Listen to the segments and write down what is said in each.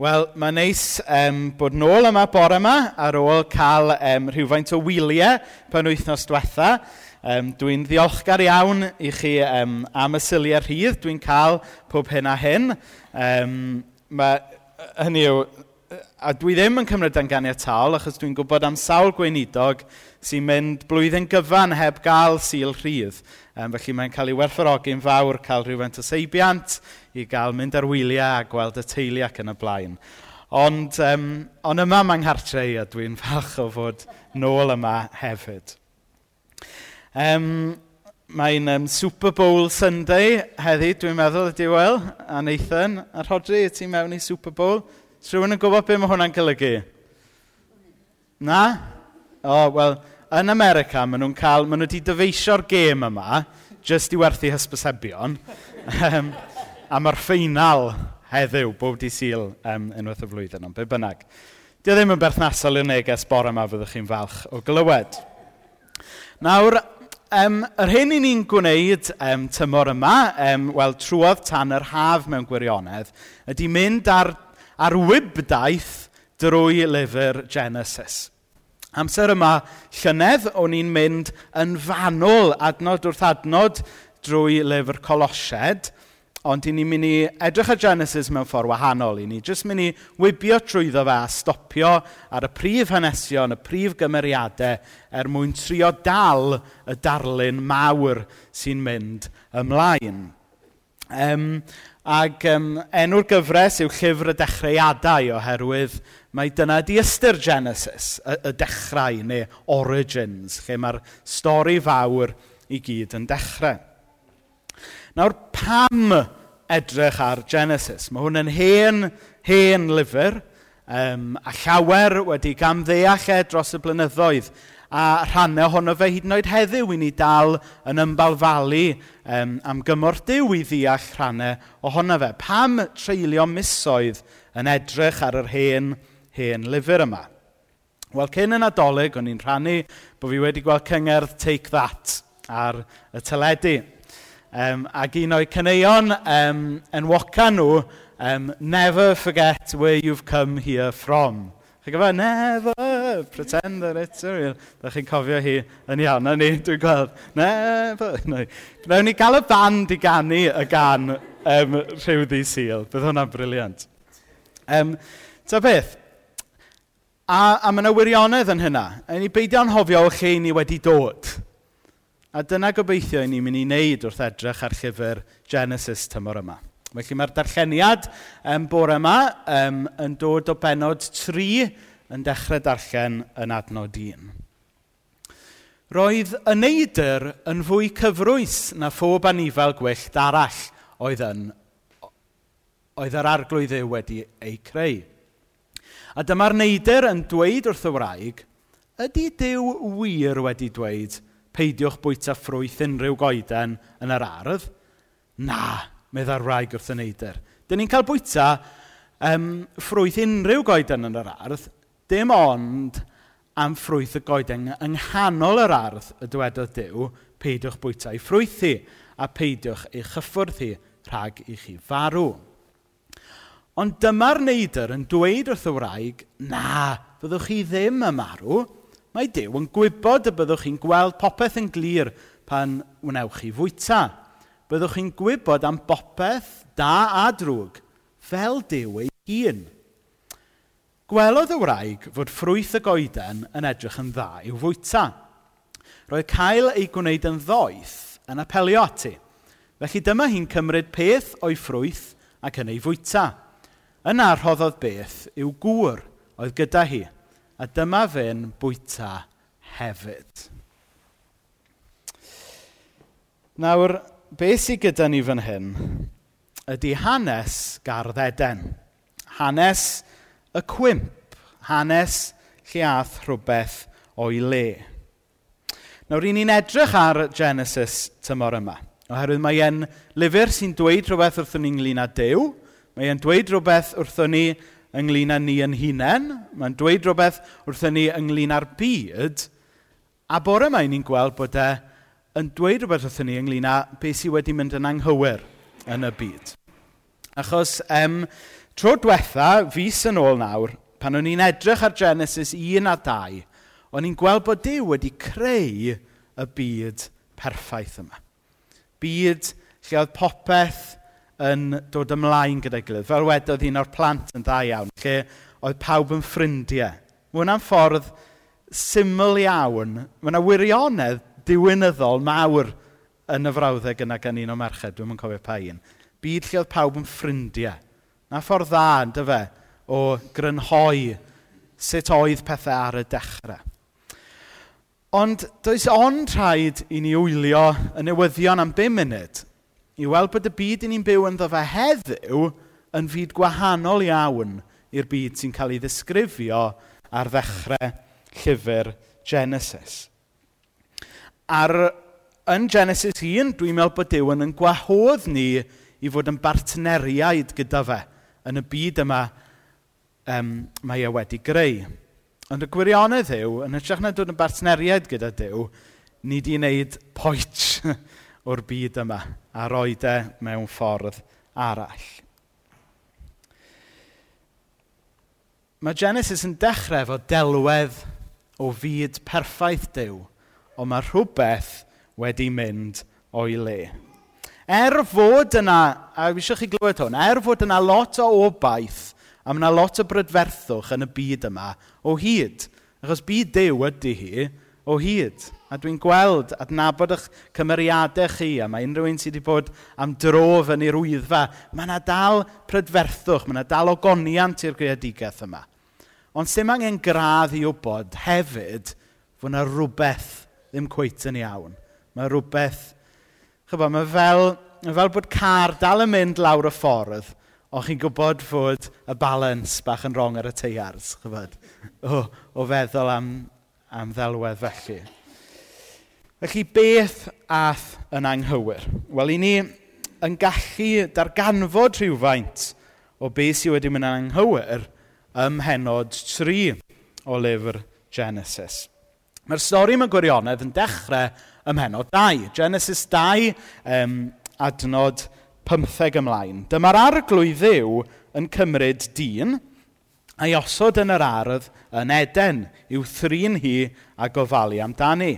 Wel, mae'n neis um, bod nôl yma bore yma ar ôl cael um, rhywfaint o wyliau pan wythnos diwetha. Um, dwi'n ddiolchgar iawn i chi um, am y syliau rhydd dwi'n cael pob hyn a hyn. Um, mae, hynny yw, a dwi ddim yn cymryd yn ganiataol, achos dwi'n gwybod am sawl gweinidog sy'n mynd blwyddyn gyfan heb gael sil rhydd. Um, felly mae'n cael ei werthorogi'n fawr cael rhywfaint o seibiant i gael mynd ar wyliau a gweld y teulu ac yn y blaen. Ond, um, ond yma mae'n nghartre i a dwi'n falch o fod nôl yma hefyd. Um, mae'n um, Super Bowl Sunday heddi, dwi'n meddwl, ydy e wel, a Nathan, a Rodri, y ti mewn i Super Bowl? Rwy'n yn gwybod beth mae hwnna'n golygu? Na? O, oh, wel, yn America, maen nhw'n cael, maen nhw wedi dyfeisio'r gêm yma, jyst i werthu hysbysebion. um, a mae'r ffeinal heddiw, bob di syl um, unwaith y flwyddyn, ond be bynnag. Di o ddim yn berthnasol i'r neges bore yma fyddwch chi'n falch o glywed. Nawr, um, yr hyn i ni'n gwneud um, tymor yma, um, wel, trwodd tan yr haf mewn gwirionedd, ydy mynd ar ar wybdaeth drwy lyfr Genesis. Amser yma llynedd, o'n i'n mynd yn fanwl adnod wrth adnod drwy lyfr Colosied, ond i ni'n mynd i edrych ar Genesis mewn ffordd wahanol. I ni jyst mynd i wybio trwyddo fe a stopio ar y prif hanesion, y prif gymeriadau, er mwyn trio dal y darlun mawr sy'n mynd ymlaen. Um, Ac um, enw'r gyfres yw Llyfr y Dechreuadau oherwydd mae dyna di ystyr Genesis, y, y dechrau neu origins, lle mae'r stori fawr i gyd yn dechrau. Nawr, pam edrych ar Genesis? Mae hwn yn hen, hen lyfr, um, a llawer wedi gamddeall e dros y blynyddoedd a rhannau ohono fe hyd yn oed heddiw i ni dal yn ymbalfalu um, am gymor diw i ddeall rhannau ohono fe. Pam treulio misoedd yn edrych ar yr hen, hen lyfr yma? Wel, cyn yn adolyg, o'n i'n rhannu bod fi wedi gweld cyngerdd Take That ar y teledu. Um, ac un o'i cyneuon um, yn woca nhw, um, Never forget where you've come here from. Chi'n gwybod? Never pretend that it's real. Da chi'n cofio hi yn iawn, na ni, dwi'n gweld, ne, no. Nawn ni gael y band i gannu y gan um, rhyw ddi syl. Bydd hwnna'n briliant. Um, ta beth, a, a mae yna wirionedd yn hynna. A ni beidio anhofio o lle ni wedi dod. A dyna gobeithio i ni'n mynd i wneud wrth edrych ar llyfr Genesis tymor yma. Felly mae'r darlleniad um, bore yma um, yn dod o benod 3 yn dechrau darllen yn adnod 1. Roedd y neidr yn fwy cyfrwys na phob anifel gwyllt arall oedd, yn, oedd yr arglwydd yw wedi ei creu. A dyma'r neidr yn dweud wrth y wraig, ydy Dyw wir wedi dweud, peidiwch bwyta ffrwyth unrhyw goeden yn yr ardd? Na, meddai'r wraig wrth y neidr. Dyn ni'n cael bwyta um, ffrwyth unrhyw goeden yn yr ardd, dim ond am ffrwyth y goeden yng nghanol yr ardd y dywedodd Dyw, peidiwch bwyta i ffrwyth a peidiwch ei chyffwrdd hi rhag i chi farw. Ond dyma'r neidr yn dweud wrth y wraig, na, fyddwch chi ddim y marw. Mae Dyw yn gwybod y byddwch chi'n gweld popeth yn glir pan wnewch chi fwyta. Byddwch chi'n gwybod am bopeth da a drwg fel Dyw ei hun. Gwelodd y wraig fod ffrwyth y goeden yn edrych yn dda i'w fwyta. Roedd cael ei gwneud yn ddoeth yn apelio ati. Felly dyma hi'n cymryd peth o'i ffrwyth ac yn ei fwyta. Yna rhoddodd beth i'w gŵr oedd gyda hi, a dyma fe'n bwyta hefyd. Nawr, beth sydd gyda ni fan hyn ydy hanes gardd Eden. Hanes y cwimp, hanes lliath rhywbeth o'i le. Nawr, ry'n ni'n edrych ar Genesis tymor yma, oherwydd mae e'n lyfr sy'n dweud rhywbeth wrthyn ni ynglyn â Dew, mae e'n dweud rhywbeth wrthyn ni ynglyn â ni yn hunain, mae'n dweud rhywbeth wrthyn ni ynglyn â'r byd, a bore mae ni'n gweld bod e yn dweud rhywbeth wrthyn ni ynglyn â beth sydd wedi mynd yn anghywir yn y byd. Achos, em, Tro diwetha, fus yn ôl nawr, pan o'n i'n edrych ar Genesis 1 a 2, o'n i'n gweld bod Dyw wedi creu y byd perffaith yma. Byd lle oedd popeth yn dod ymlaen gyda'i gilydd. Fel wedodd un o'r plant yn dda iawn, lle oedd pawb yn ffrindiau. Mae hwnna'n ffordd syml iawn. Mae yna wirionedd diwynyddol mawr yn y frawddeg yna gan un o merched, Dwi'n yn cofio pa un. Byd lle oedd pawb yn ffrindiau. Na ffordd dda, yn dyfe, o grynhoi sut oedd pethau ar y dechrau. Ond does ond rhaid i ni wylio y newyddion am 5 munud i weld bod y byd i ni'n byw ynddo fe heddiw yn fyd gwahanol iawn i'r byd sy'n cael ei ddisgrifio ar ddechrau llyfr Genesis. Ar, yn Genesis 1, dwi'n meddwl bod Dyw yn yn gwahodd ni i fod yn bartneriaid gyda fe yn y byd yma um, mae e wedi greu. Ond y gwirionedd yw, yn hytrach na dod yn bartneriaid gyda Dyw, ni di wneud poet o'r byd yma a roed e mewn ffordd arall. Mae Genesis yn dechrau efo delwedd o fyd perffaith Dyw, ond mae rhywbeth wedi mynd o'i le. Er fod yna, a eisiau chi glywed hwn, er fod yna lot o obaith a mae yna lot o brydferthwch yn y byd yma o hyd. Achos byd dew ydy hi o hyd. A dwi'n gweld adnabod eich cymeriadau chi a mae unrhyw un sydd wedi bod am drof yn i'r wyddfa. Mae yna dal prydferthwch, mae yna dal ogoniant i'r greadigaeth yma. Ond sy'n angen gradd i wybod hefyd fod yna rhywbeth ddim cweith yn iawn. Mae rhywbeth Chyfo, mae fel, mae fel bod car dal yn mynd lawr y ffordd, ond chi'n gwybod fod y balans bach yn rong ar y teiars, chyfod, o, o feddwl am, am ddelwedd felly. Felly, beth ath yn anghywir? Wel, i ni yn gallu darganfod rhywfaint o beth sydd wedi mynd yn anghywir ym mhenod 3 o lyfr Genesis. Mae'r stori mewn gwirionedd yn dechrau ym mhenod 2. Genesis 2, um, adnod 15 ymlaen. Dyma'r arglwydd ddew yn cymryd dyn a'i osod yn yr ardd yn Eden i'w thrin hi a gofalu amdani.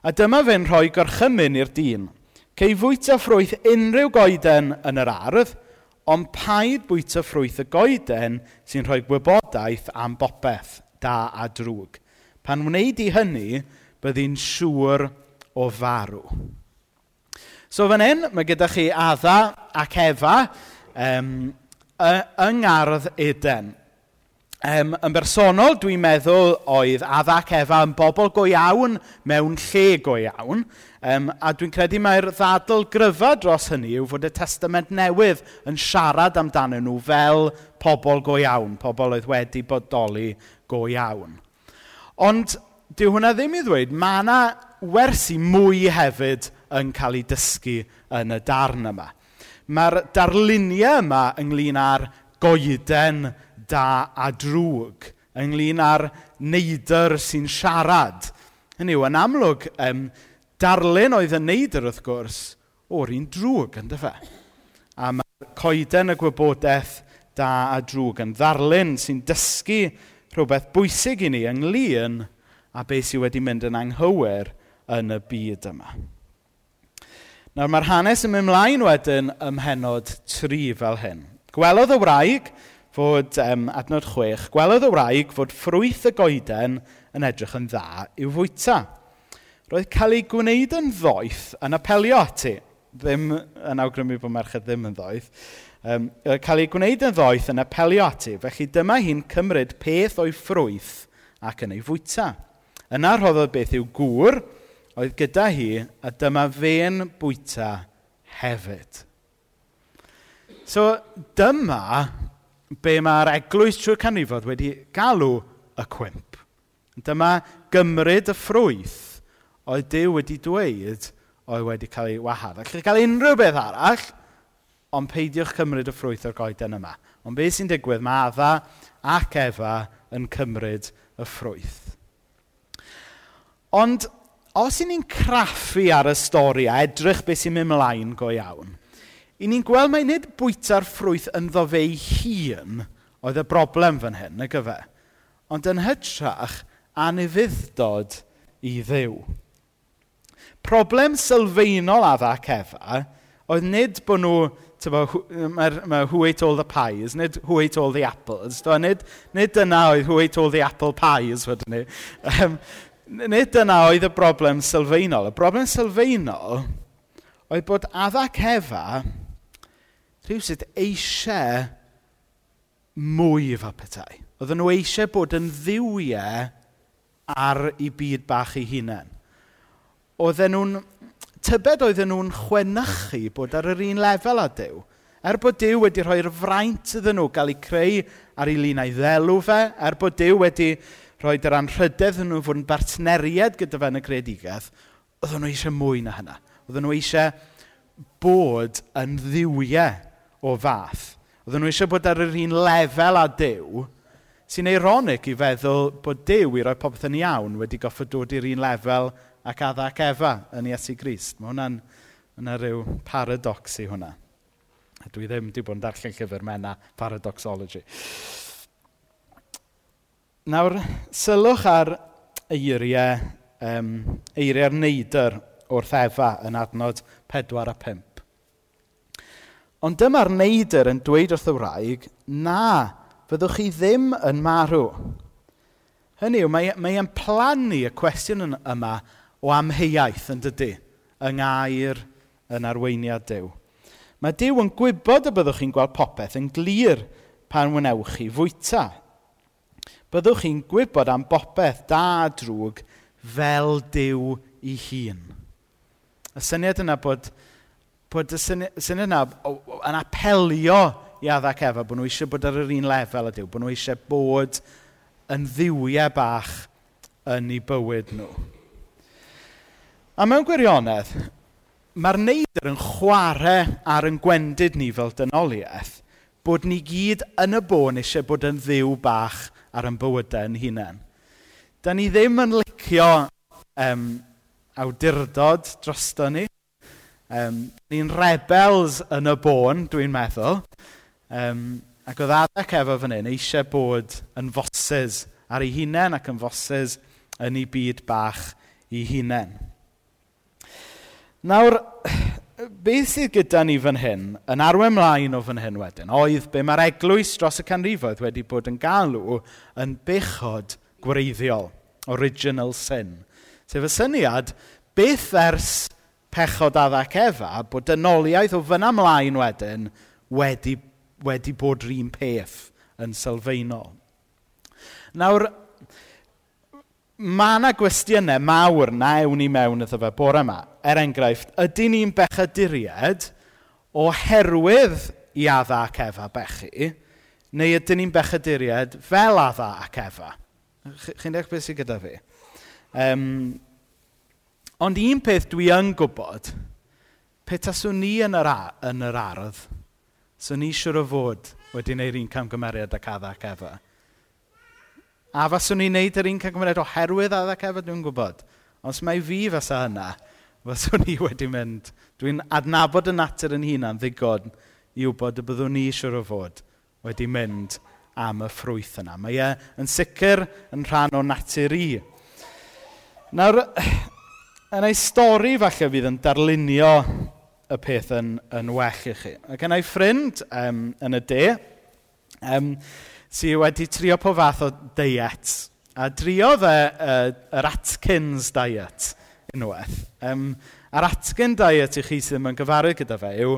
A dyma fe'n rhoi gorchymyn i'r dyn. Cei fwyta ffrwyth unrhyw goeden yn yr ardd, ond paid bwyta ffrwyth y goeden sy'n rhoi gwybodaeth am bopeth da a drwg Pan wneud i hynny, byddi'n siŵr o farw. So fan hyn, mae gyda chi Adda ac Efa um, yng Ngardd Eden. Um, yn bersonol, dwi'n meddwl oedd Adda ac Efa yn bobl go iawn mewn lle go iawn. Um, a dwi'n credu mae'r ddadl gryfa dros hynny yw fod y testament newydd yn siarad amdanyn nhw fel pobl go iawn, pobl oedd wedi bodoli go iawn. Ond dyw hwnna ddim i ddweud, mae yna wersi mwy hefyd yn cael ei dysgu yn y darn yma. Mae'r darluniau yma ynglyn â'r goeden da a drwg, ynglyn â'r neidr sy'n siarad. Hynny yw, yn amlwg, um, darlun oedd y neidr wrth gwrs o'r un drwg, yn dyfa. A mae'r coeden y gwybodaeth da a drwg yn ddarlun sy'n dysgu rhywbeth bwysig i ni ynglyn a beth sydd wedi mynd yn anghywir yn y byd yma. Nawr mae'r hanes yn mynd mlaen wedyn ym mhenod 3 fel hyn. Gwelodd y wraig fod, um, adnod 6, gwelodd y wraig fod ffrwyth y goeden yn edrych yn dda i'w fwyta. Roedd cael ei gwneud yn ddoeth yn apelio ati. Ddim yn awgrymu bod merched ddim yn ddoeth um, cael ei gwneud yn ddoeth yn apelio ati. Felly dyma hi'n cymryd peth o'i ffrwyth ac yn ei fwyta. Yna rhoddodd beth yw gŵr oedd gyda hi a dyma fe'n bwyta hefyd. So dyma be mae'r eglwys trwy'r canrifodd wedi galw y cwimp. Dyma gymryd y ffrwyth oedd Dyw wedi dweud oedd wedi cael ei wahardd. Ac cael unrhyw beth arall ond peidiwch cymryd y ffrwyth o'r goeden yma. Ond beth sy'n digwydd, mae Adda ac Efa yn cymryd y ffrwyth. Ond os i ni'n craffu ar y stori a edrych beth sy'n mynd mlaen go iawn, i ni'n gweld mae nid bwyta'r ffrwyth yn ddo fe ei hun oedd y broblem fan hyn, y gyfe, ond yn hytrach anufuddod i ddew. Problem sylfaenol adda cefa oedd nid bod nhw mae ma who ate all the pies, nid who ate all the apples. Do, nid, nid dyna oedd who ate all the apple pies, wedyn ni. Um, nid dyna oedd y broblem sylfaenol. Y broblem sylfaenol oedd bod addach hefa rhywsyd eisiau mwy fa petai. Oedden nhw eisiau bod yn ddiwiau ar ei byd bach ei hunain. Oedden nhw'n tybed oedden nhw'n chwenychu bod ar yr un lefel â Dyw. Er bod Dyw wedi rhoi'r fraint iddyn nhw gael eu creu ar ei lunau ddelw fe, er bod Dyw wedi rhoi yr anrhydedd yn nhw fod yn bartneriad gyda fe yn y creadigaeth, oedden nhw eisiau mwy na hynna. Oedden nhw eisiau bod yn ddiwiau o fath. Oedden nhw eisiau bod ar yr un lefel â Dyw, sy'n eironic i feddwl bod Dyw i roi popeth yn iawn wedi goffod dod i'r un lefel ac adda ac efa yn Iesu Grist. Mae hwnna'n yna rhyw paradox i hwnna. A dwi ddim wedi bod yn darllen llyfr mena paradoxology. Nawr, sylwch ar eiriau, um, eiriau'r neidr wrth efa yn adnod 4 a 5. Ond dyma'r neidr yn dweud wrth y wraig, na, fyddwch chi ddim yn marw. Hynny yw, mae, e, mae e'n plannu y cwestiwn yma o amheuaeth yn dydy, yng ngair yn arweiniad Dyw. Mae Dyw yn gwybod y byddwch chi'n gweld popeth yn glir pan wnewch chi fwyta. Byddwch chi'n gwybod am bopeth da a drwg fel Dyw ei hun. Y syniad yna bod, bod y syniad syniad yna yn apelio i addac efo, bod nhw eisiau bod ar yr un lefel y Dyw, bod nhw eisiau bod yn ddiwiau bach yn eu bywyd nhw. A mewn gwirionedd, mae'r neidr yn chwarae ar yn gwendid ni fel dynoliaeth bod ni gyd yn y bôn eisiau bod yn ddiw bach ar yn bywydau yn hunain. Da ni ddim yn licio um, awdurdod drosto ni. Um, ni'n rebels yn y bôn, dwi'n meddwl. Um, ac oedd adeg efo fan hyn eisiau bod yn fosys ar ei hunain ac yn fosys yn ei byd bach ei hunain. Nawr, beth sydd gyda ni fan hyn, yn arwen mlaen o fan hyn wedyn, oedd be mae'r eglwys dros y canrifoedd wedi bod yn galw yn bechod gwreiddiol, original sin. Sef y syniad, beth ers pechod addac efa, bod dynoliaeth o fyna mlaen wedyn wedi, wedi bod rhywun peth yn sylfaenol. Nawr, mae yna gwestiynau mawr na ewn i mewn iddo fe bore yma er enghraifft, ydy ni'n bechaduried oherwydd i adda ac efa bechu, neu ydy ni'n bechaduried fel adda ac efa? Chi'n deall beth sydd gyda fi? Um, ond un peth dwi yn gwybod, pe taswn ni yn yr, yn yr ardd, so ni siwr o fod wedi gwneud un camgymeriad ac adda ac efa. A faswn ni'n wneud yr un camgymeriad oherwydd adda ac efa, dwi'n gwybod. Ond mae fi fysa hynna, fyswn i wedi mynd. Dwi'n adnabod y natur yn hunan ddigon i wybod y byddwn ni eisiau o fod wedi mynd am y ffrwyth yna. Mae e yn sicr yn rhan o natur i. Nawr, yn ei stori falle fydd yn darlunio y peth yn, yn well i chi. Ac yn ei ffrind um, yn y de, um, sydd wedi trio po fath o diet. A driodd e, uh, yr Atkins diet unwaith. Um, a'r atgen diet i chi sydd ddim yn gyfarwydd gyda fe yw,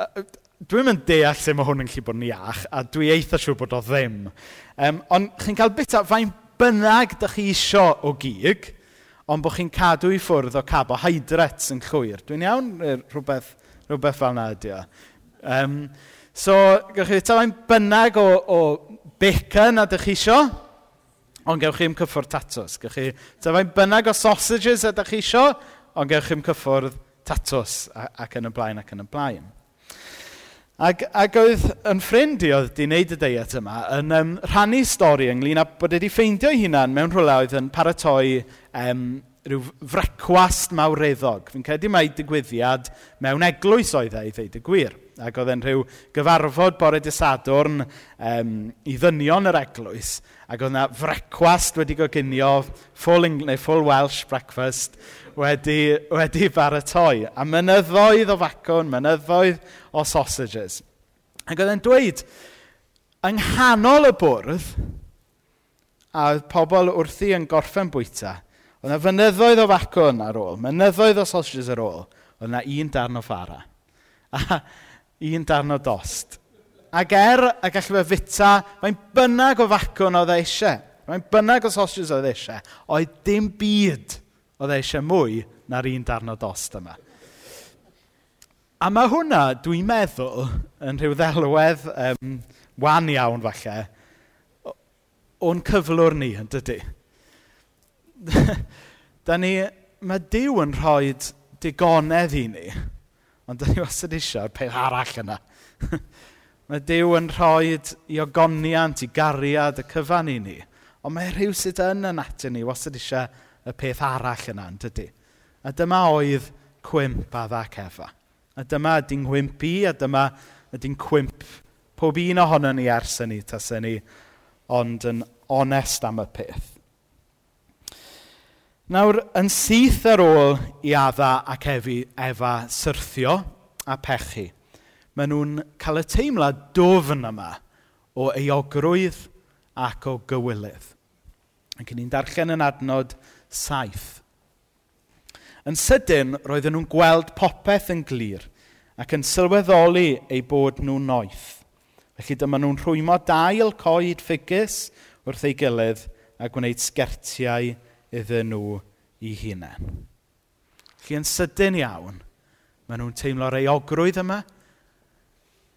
uh, dwi'm yn deall lle mae hwn yn gallu bod yn iach, a dwi eitha siŵr bod o ddim. Um, ond chi'n cael bita fain bynnag da chi isio o gig, ond bod chi'n cadw i ffwrdd o carbohydrates yn llwyr. Dwi'n iawn rhywbeth, rhywbeth fel yna ydy o. Um, so, gwych chi bita fain bynnag o, o bacon a da chi isio, Ond gewch chi ddim cyffwrdd tatws. Gewch chi, ta bynnag o sausages ydych chi isio, ond gewch chi ddim cyffwrdd tatws ac yn y blaen ac yn y blaen. Ac, ac oedd yn ffrind i oedd di wneud y deiet yma yn um, rhannu stori ynglyn â bod wedi ffeindio'i hunan mewn rhywle oedd yn paratoi um, rhyw frecwast mawreddog. Fi'n credu mai digwyddiad mewn eglwys oedd e i ddeud y gwir. Ac oedd e'n rhyw gyfarfod bore disadwrn um, i ddynion yr eglwys. Ac oedd yna frecwast wedi goginio, full, English, neu full Welsh breakfast, wedi, wedi baratoi. A mynyddoedd o facwn, mynyddoedd o sausages. Ac oedd e'n dweud, yng nghanol y bwrdd, a oedd pobl wrthi yn gorffen bwyta, oedd yna fynyddoedd o facwn ar ôl, mynyddoedd o sausages ar ôl, oedd yna un darn o ffara. A un darn o dost. Ac er y gallu fe fita, mae'n bynnag o facwn oedd e eisiau. Mae'n bynnag o sausages oedd e eisiau. Oedd dim byd oedd e eisiau mwy na'r un darn o dost yma. A mae hwnna, dwi'n meddwl, yn rhyw ddelwedd um, wan iawn falle, o'n cyflwr ni, yn dydy. da ni, mae Dyw yn rhoi digonedd i ni Ond dyn ni wastad eisiau'r peth arall yna. mae Dyw yn rhoi i ogoniant, i gariad, y cyfan i ni. Ond mae rhyw sydd yn y natur ni wastad eisiau y peth arall yna, yn dydy. A dyma oedd cwimp a dda cefa. A dyma ydy'n ngwimp i, a dyma ydy'n cwimp pob un ohono ni ers ni, tas ni, ond yn onest am y peth. Nawr, yn syth ar ôl i Adda ac Efi, Efa syrthio a pechu, maen nhw'n cael y teimlad dofn yma o eogrwydd ac o gywilydd. Ac ni'n darllen yn adnod saith. Yn sydyn, roedden nhw'n gweld popeth yn glir ac yn sylweddoli eu bod nhw'n noeth. Felly dyma nhw'n rhwymo dail coed ffigus wrth ei gilydd a gwneud sgertiau iddyn nhw i hunain. Felly yn sydyn iawn, maen nhw'n teimlo'r eogrwydd yma,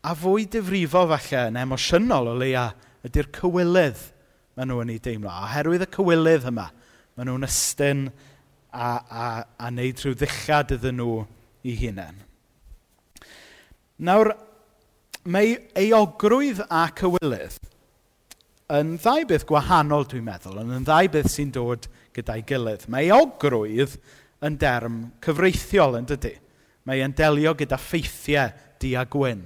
a fwy difrifo falle yn emosiynol o leia ydy'r cywilydd maen nhw'n ei deimlo. Oherwydd y cywilydd yma, maen nhw'n ystyn a, a, a wneud rhyw ddillad iddyn nhw i hunain. Nawr, mae eogrwydd a cywilydd yn ddau beth gwahanol, dwi'n meddwl, ond yn ddau beth sy'n dod gyda'i gilydd. Mae ogrwydd yn derm cyfreithiol yn dydy. Mae e'n delio gyda ffeithiau di a gwyn.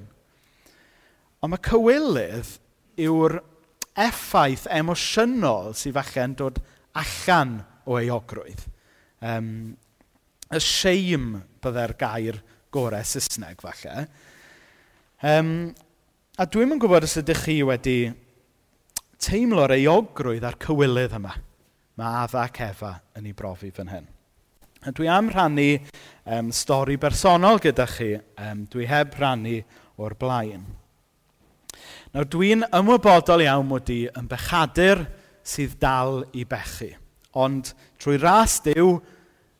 Ond mae cywilydd yw'r effaith emosiynol sydd falle'n dod allan o euogrwydd. Um, y shame byddai'r gair gorau Saesneg falle. Um, a dwi'm yn gwybod os ydych chi wedi teimlo'r eogrwydd a'r cywilydd yma mae Adda ac Efa yn ei brofi fan hyn. A dwi am rhannu um, stori bersonol gyda chi. Um, dwi heb rhannu o'r blaen. Nawr dwi'n ymwybodol iawn mod i yn bechadur sydd dal i bechu. Ond trwy ras diw,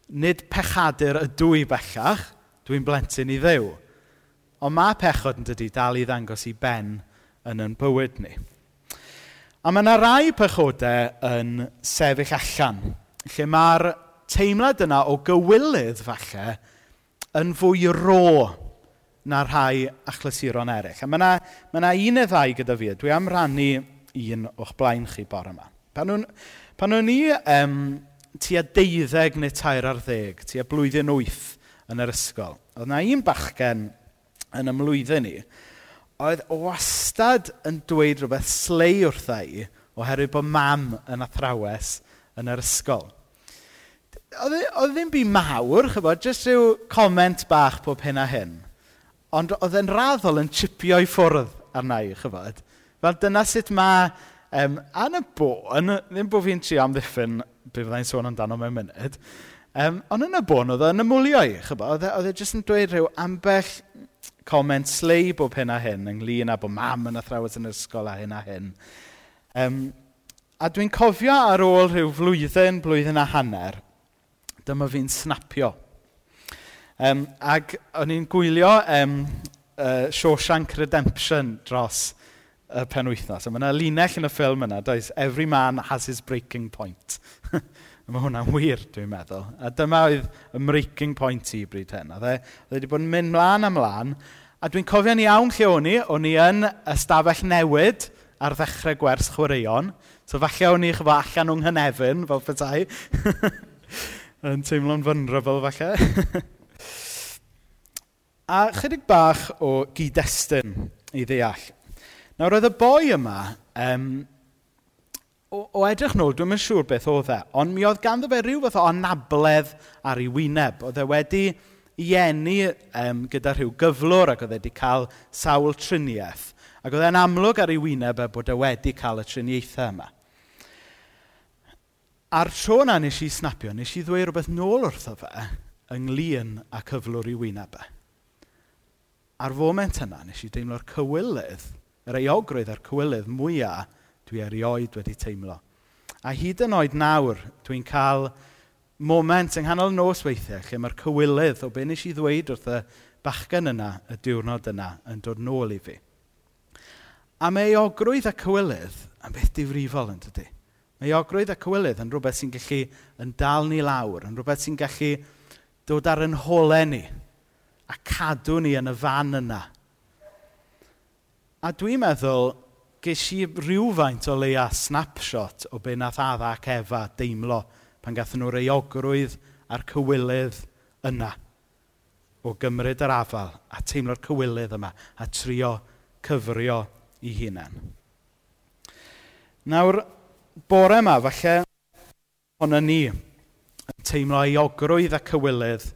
nid pechadur ydw i bellach, dwi'n blentyn i ddew. Ond mae pechod yn dydi dal i ddangos i ben yn yn bywyd ni. A mae yna rai pechodau yn sefyll allan, lle mae'r teimlad yna o gywilydd falle yn fwy ro na rhai achlysuron eraill. A mae yna, mae yna un neu ddau gyda fi. Dwi am rannu un o'ch blaen chi bore yma. Pan o'n, pan o'n i um, tua deuddeg neu tair ar ddeg, tua blwyddyn wyth yn yr ysgol, oedd yna un bachgen yn ymlwyddyn ni, oedd wastad yn dweud rhywbeth slei wrtha i oherwydd bod mam yn athrawes yn yr ysgol. Oedd e, ddim byd mawr, chybod, jyst rhyw comment bach pob hyn a hyn. Ond oedd e'n raddol yn chipio i ffwrdd arna i, chybod. Fel dyna sut mae, um, yn y bôn, ddim bod fi'n trio amddiffyn be fyddai'n sôn amdano mewn munud, um, ond yn y bôn oedd e'n ymwlio i, chybod. E, oedd e jyst yn dweud rhyw ambell comment slei bob hyn a hyn, ynglyn â bod mam yn athrawes yn yr ysgol a hyn a hyn. Um, a dwi'n cofio ar ôl rhyw flwyddyn, blwyddyn a hanner, dyma fi'n snapio. Um, ac o'n i'n gwylio um, uh, Shawshank Redemption dros y uh, penwythnos. A mae yna linell yn y ffilm yna, does, every man has his breaking point. mae hwnna'n wir, dwi'n meddwl. A dyma oedd y breaking point i bryd hyn. Oedd e wedi e bod yn mynd mlaen a mlaen, A dwi'n cofio'n iawn lle o'n i. O'n i yn ystafell newid ar ddechrau gwers chwaraeon. So falle o'n i chyfo allan o'n hynefyn, fel petai. yn teimlo'n vulnerable falle. a chydig bach o gyd-destun i ddeall. Nawr, oedd y boi yma, um, o, o edrych nôl, dwi'n yn siŵr beth oedd e, ond mi oedd ganddo fe rhyw fath o anabledd ar ei wyneb. Oedd e wedi i enni um, gyda rhyw gyflwr ac oedd wedi cael sawl triniaeth. Ac oedd e'n amlwg ar ei wyneb e bod e wedi cael y triniaethau yma. A'r tro na nes i snapio, nes i ddweud rhywbeth nôl wrtho fe ynglyn â cyflwr i wyneb e. A'r foment yna, nes i deimlo'r cywilydd, yr eogrwydd a'r cywilydd mwyaf dwi erioed wedi teimlo. A hyd yn oed nawr, dwi'n cael moment yng nghanol nos weithiau lle mae'r cywilydd o be nes i ddweud wrth y bachgen yna, y diwrnod yna, yn dod nôl i fi. A mae ogrwydd a cywilydd yn beth difrifol yn dydy. Mae ogrwydd a cywilydd yn rhywbeth sy'n gallu yn dal ni lawr, yn rhywbeth sy'n gallu dod ar yn holau ni a cadw ni yn y fan yna. A dwi'n meddwl, ges i rhywfaint o leia snapshot o be nath adda ac efa deimlo pan gathen nhw'r eogrwydd a'r cywilydd yna o gymryd yr afal a teimlo'r cywilydd yma a trio cyfrio i hunain. Nawr, bore yma, falle, ond ni yn teimlo eogrwydd a cywilydd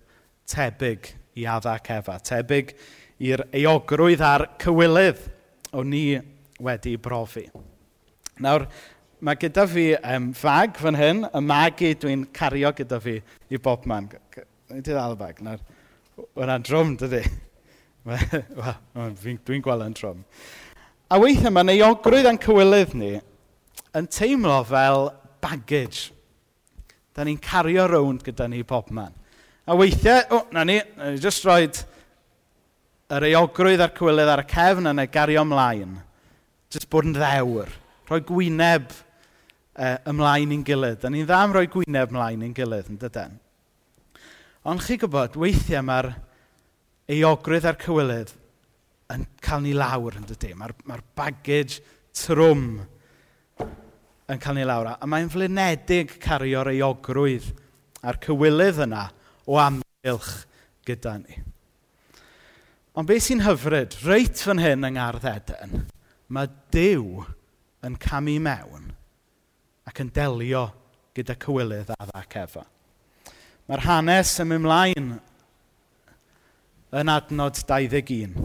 tebyg i adda ac efa, tebyg i'r eogrwydd a'r cywilydd o ni wedi brofi. Nawr, mae gyda fi um, fag fan hyn, y magu dwi'n cario gyda fi i bob man. Nid i i'n fag, na'r yna'n drwm, dydy. dwi'n gweld yn drwm. A weithiau mae neogrwydd a'n cywilydd ni yn teimlo fel baggage. Da ni'n cario rownd gyda ni bob man. A weithiau, o, oh, na ni, na ni jyst roed yr eogrwydd a'r cywilydd ar y cefn yn y gario ymlaen. Jyst bod yn ddewr. Rhoi gwyneb uh, ymlaen i'n gilydd. Da ni'n dda am roi gwyneb ymlaen i'n gilydd, yn dydyn. Ond chi gwybod, weithiau mae'r eogrydd a'r cywilydd yn cael ni lawr, yn dydyn. Mae'r mae baggage trwm yn cael ni lawr. A mae'n flinedig cario'r eogrwydd a'r cywilydd yna o amgylch gyda ni. Ond beth sy'n hyfryd, reit fan hyn yng Ngardd Eden, mae Dyw yn camu mewn ac yn delio gyda cywilydd a dda cefa. Mae'r hanes yn mynd mlaen yn adnod 21.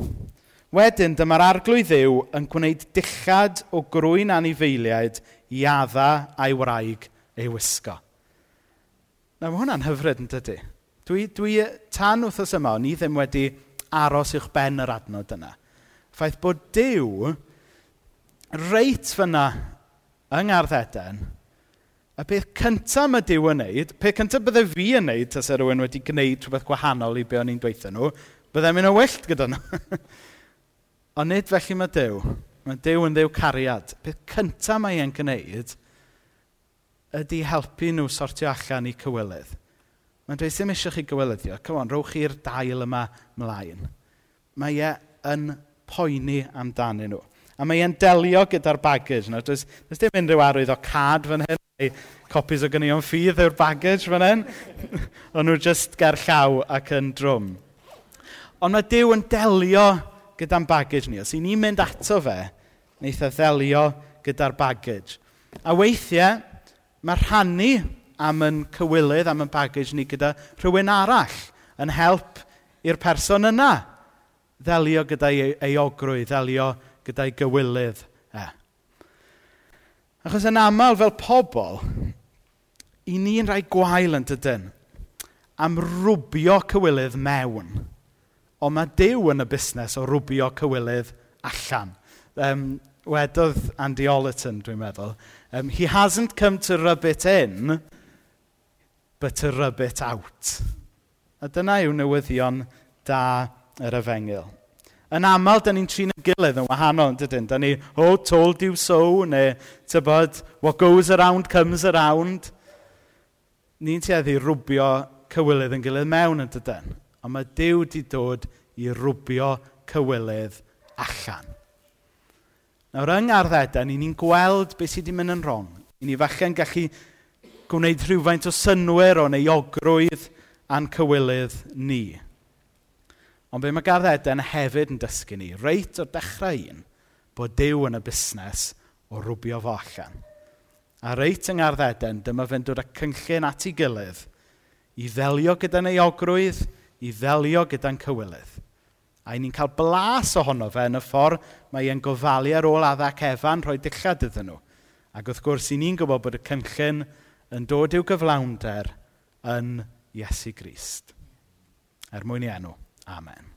Wedyn, dyma'r arglwydd ddiw yn gwneud dillad o grwy'n anifeiliaid i adda a'i wraig ei wisgo. Na, mae hwnna'n hyfryd yn dydy. Dwi, dwi tan wrthos yma, ni ddim wedi aros i'ch ben yr adnod yna. Ffaith bod Dyw reit fyna yng Ngharddeden, y peth cyntaf mae Dyw yn wneud, peth cyntaf bydde fi yn wneud tasau e rhywun wedi gwneud rhywbeth gwahanol i be o'n i'n dweithio nhw, byddai'n mynd o wyllt gyda nhw. Ond nid felly mae Dyw. Mae Dyw yn ddew cariad. Peth cyntaf mae e'n gwneud ydy helpu nhw sortio allan i cywilydd. Mae'n dweud, ddim eisiau chi gywilyddio. Come on, rowch chi'r dail yma mlaen. Mae e yn poeni amdanyn nhw. A mae e'n delio gyda'r baggage. No, does, does dim unrhyw arwydd o cad fan hyn, neu copies o gynion ffydd yw'r baggage fan hyn. Ond nhw just ger llaw ac yn drwm. Ond mae Dyw yn delio gyda'n baggage ni. Os i ni'n mynd ato fe, wneith e ddelio gyda'r baggage. A weithiau, mae rhannu am yn cywilydd, am yn baggage ni gyda rhywun arall yn help i'r person yna. Ddelio gyda ei, ei ogrwydd, ddelio gyda'i gywilydd e. Achos yn aml fel pobl, i ni'n rhai gwael yn dydyn am rwbio cywilydd mewn. Ond mae Dyw yn y busnes o rwbio cywilydd allan. Um, wedodd Andy Ollerton, dwi'n meddwl, um, he hasn't come to rub it in, but to rub it out. A dyna yw newyddion da yr efengil. Yn aml, da ni'n trin y gilydd yn wahanol, dydyn. Da ni, oh, told you so, neu, tybod, what goes around comes around. Ni'n tueddu rwbio cywilydd yn gilydd mewn, yn dydyn. Ond mae Dyw wedi dod i rwbio cywilydd allan. Nawr, yng Ngharddedau, ni'n ni gweld beth sydd wedi mynd yn wrong. Ni'n fachgen gallu gwneud rhywfaint o synwyr o neuogrwydd a'n cywilydd ni. Ond be mae Gardd Eden hefyd yn dysgu ni, reit o'r dechrau un, bod Dyw yn y busnes o rwbio fo allan. A reit yng Ngardd Eden, dyma fe'n dod â cynllun at ei gilydd i ddelio gyda'n euogrwydd, i ddelio gyda'n cywilydd. A ni'n cael blas ohono fe yn y ffordd mae e'n gofalu ar ôl addac efan rhoi dillad iddyn nhw. Ac wrth gwrs, i ni'n gwybod bod y cynllun yn dod i'w gyflawnder yn Iesu Grist. Er mwyn i enw. Amen.